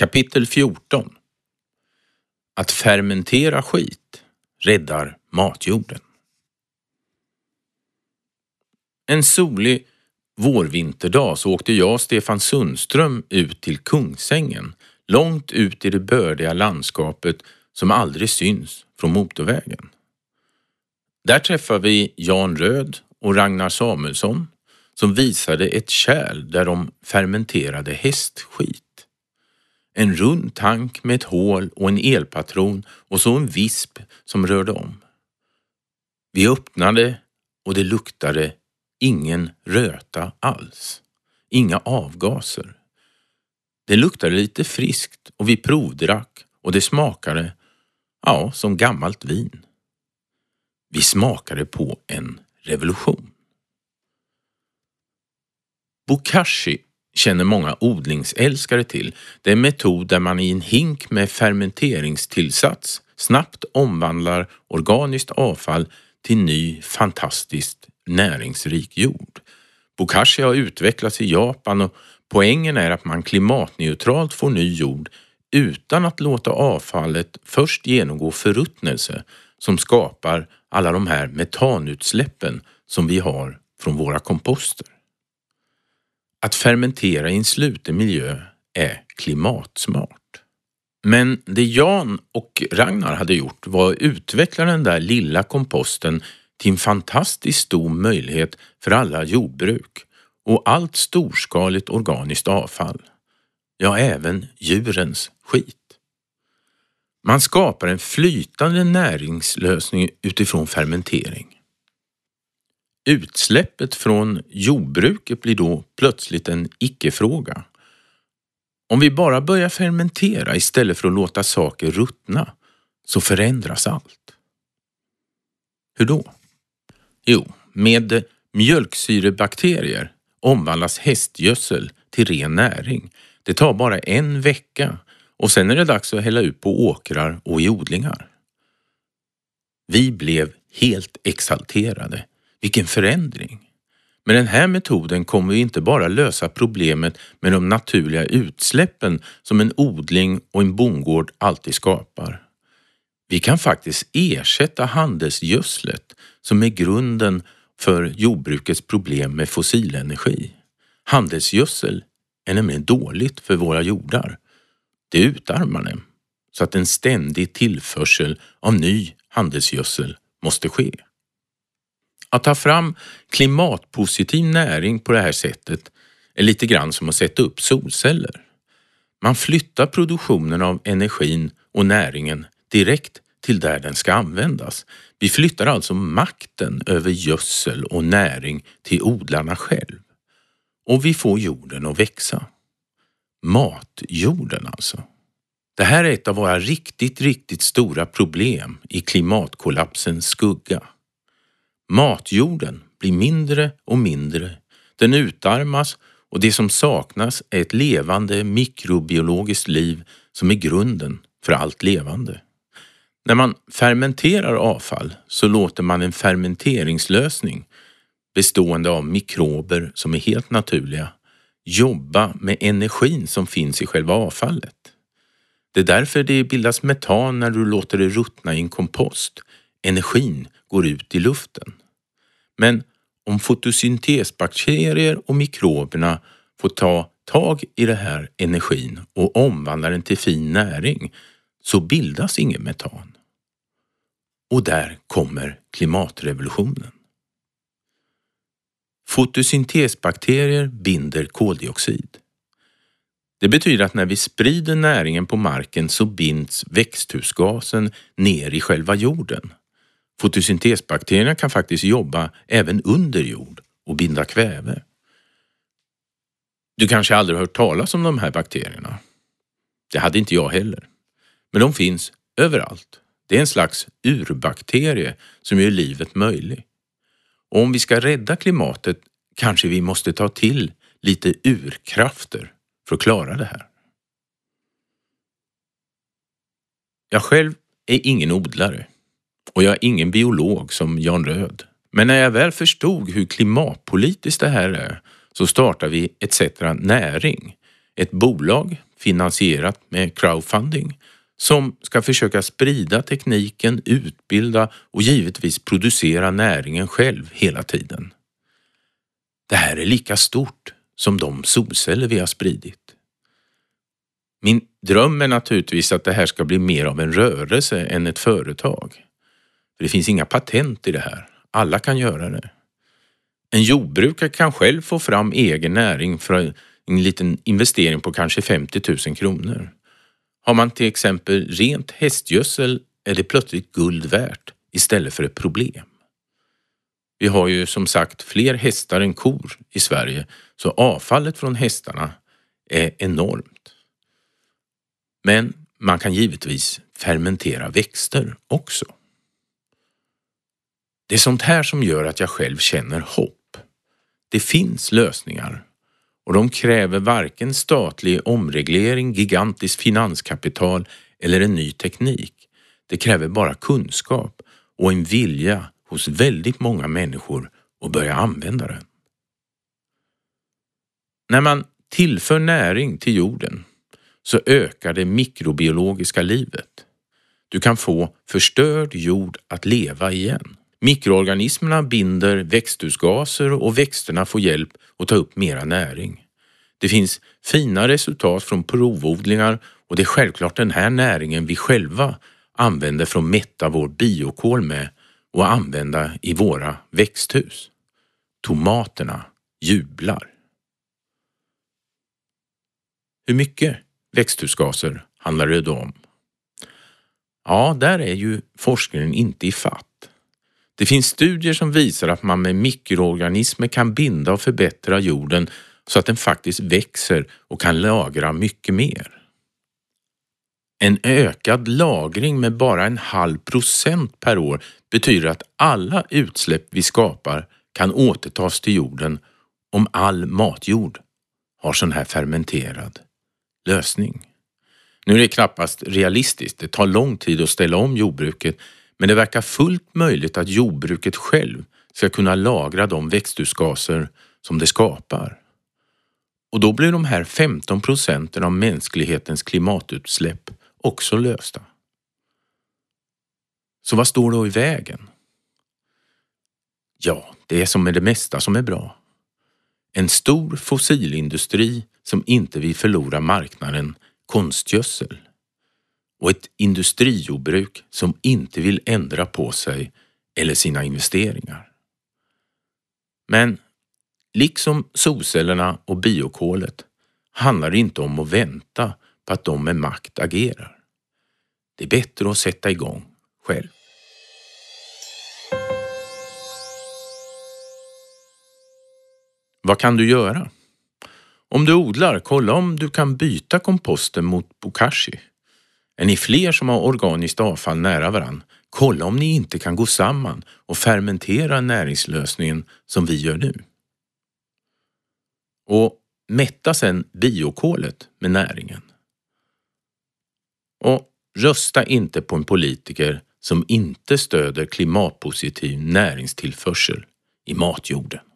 Kapitel 14 Att fermentera skit räddar matjorden. En solig vårvinterdag så åkte jag och Stefan Sundström ut till Kungsängen, långt ut i det bördiga landskapet som aldrig syns från motorvägen. Där träffade vi Jan Röd och Ragnar Samuelsson som visade ett kärl där de fermenterade hästskit. En rund tank med ett hål och en elpatron och så en visp som rörde om. Vi öppnade och det luktade ingen röta alls. Inga avgaser. Det luktade lite friskt och vi provdrack och det smakade, ja, som gammalt vin. Vi smakade på en revolution. Bokashi känner många odlingsälskare till. Det är en metod där man i en hink med fermenteringstillsats snabbt omvandlar organiskt avfall till ny fantastiskt näringsrik jord. Bokashi har utvecklats i Japan och poängen är att man klimatneutralt får ny jord utan att låta avfallet först genomgå förruttnelse som skapar alla de här metanutsläppen som vi har från våra komposter. Att fermentera i en sluten miljö är klimatsmart. Men det Jan och Ragnar hade gjort var att utveckla den där lilla komposten till en fantastiskt stor möjlighet för alla jordbruk och allt storskaligt organiskt avfall. Ja, även djurens skit. Man skapar en flytande näringslösning utifrån fermentering. Utsläppet från jordbruket blir då plötsligt en icke-fråga. Om vi bara börjar fermentera istället för att låta saker ruttna så förändras allt. Hur då? Jo, med mjölksyrebakterier omvandlas hästgödsel till ren näring. Det tar bara en vecka och sen är det dags att hälla ut på åkrar och i odlingar. Vi blev helt exalterade. Vilken förändring! Med den här metoden kommer vi inte bara lösa problemet med de naturliga utsläppen som en odling och en bondgård alltid skapar. Vi kan faktiskt ersätta handelsgödslet som är grunden för jordbrukets problem med fossilenergi. Handelsgödsel är nämligen dåligt för våra jordar. Det utarmar dem så att en ständig tillförsel av ny handelsgödsel måste ske. Att ta fram klimatpositiv näring på det här sättet är lite grann som att sätta upp solceller. Man flyttar produktionen av energin och näringen direkt till där den ska användas. Vi flyttar alltså makten över gödsel och näring till odlarna själv. Och vi får jorden att växa. Matjorden alltså. Det här är ett av våra riktigt, riktigt stora problem i klimatkollapsens skugga. Matjorden blir mindre och mindre. Den utarmas och det som saknas är ett levande mikrobiologiskt liv som är grunden för allt levande. När man fermenterar avfall så låter man en fermenteringslösning bestående av mikrober som är helt naturliga jobba med energin som finns i själva avfallet. Det är därför det bildas metan när du låter det ruttna i en kompost. Energin går ut i luften. Men om fotosyntesbakterier och mikroberna får ta tag i den här energin och omvandla den till fin näring så bildas ingen metan. Och där kommer klimatrevolutionen. Fotosyntesbakterier binder koldioxid. Det betyder att när vi sprider näringen på marken så binds växthusgasen ner i själva jorden. Fotosyntesbakterierna kan faktiskt jobba även under jord och binda kväve. Du kanske aldrig hört talas om de här bakterierna? Det hade inte jag heller. Men de finns överallt. Det är en slags urbakterie som gör livet möjligt. Och om vi ska rädda klimatet kanske vi måste ta till lite urkrafter för att klara det här. Jag själv är ingen odlare och jag är ingen biolog som Jan Röd. Men när jag väl förstod hur klimatpolitiskt det här är så startade vi ETC Näring, ett bolag finansierat med crowdfunding som ska försöka sprida tekniken, utbilda och givetvis producera näringen själv hela tiden. Det här är lika stort som de solceller vi har spridit. Min dröm är naturligtvis att det här ska bli mer av en rörelse än ett företag. För Det finns inga patent i det här. Alla kan göra det. En jordbrukare kan själv få fram egen näring för en liten investering på kanske 50 000 kronor. Har man till exempel rent hästgödsel är det plötsligt guld värt istället för ett problem. Vi har ju som sagt fler hästar än kor i Sverige så avfallet från hästarna är enormt. Men man kan givetvis fermentera växter också. Det är sånt här som gör att jag själv känner hopp. Det finns lösningar och de kräver varken statlig omreglering, gigantiskt finanskapital eller en ny teknik. Det kräver bara kunskap och en vilja hos väldigt många människor att börja använda den. När man tillför näring till jorden så ökar det mikrobiologiska livet. Du kan få förstörd jord att leva igen. Mikroorganismerna binder växthusgaser och växterna får hjälp att ta upp mera näring. Det finns fina resultat från provodlingar och det är självklart den här näringen vi själva använder för att mätta vår biokol med och använda i våra växthus. Tomaterna jublar. Hur mycket växthusgaser handlar det då om? Ja, där är ju forskningen inte i fatt. Det finns studier som visar att man med mikroorganismer kan binda och förbättra jorden så att den faktiskt växer och kan lagra mycket mer. En ökad lagring med bara en halv procent per år betyder att alla utsläpp vi skapar kan återtas till jorden om all matjord har sån här fermenterad lösning. Nu är det knappast realistiskt. Det tar lång tid att ställa om jordbruket men det verkar fullt möjligt att jordbruket själv ska kunna lagra de växthusgaser som det skapar. Och då blir de här 15 procenten av mänsklighetens klimatutsläpp också lösta. Så vad står då i vägen? Ja, det är som med det mesta som är bra. En stor fossilindustri som inte vill förlora marknaden konstgödsel och ett industrijordbruk som inte vill ändra på sig eller sina investeringar. Men liksom solcellerna och biokolet handlar det inte om att vänta på att de med makt agerar. Det är bättre att sätta igång själv. Vad kan du göra? Om du odlar, kolla om du kan byta komposten mot bokashi. Är ni fler som har organiskt avfall nära varann, kolla om ni inte kan gå samman och fermentera näringslösningen som vi gör nu. Och mätta sedan biokolet med näringen. Och rösta inte på en politiker som inte stöder klimatpositiv näringstillförsel i matjorden.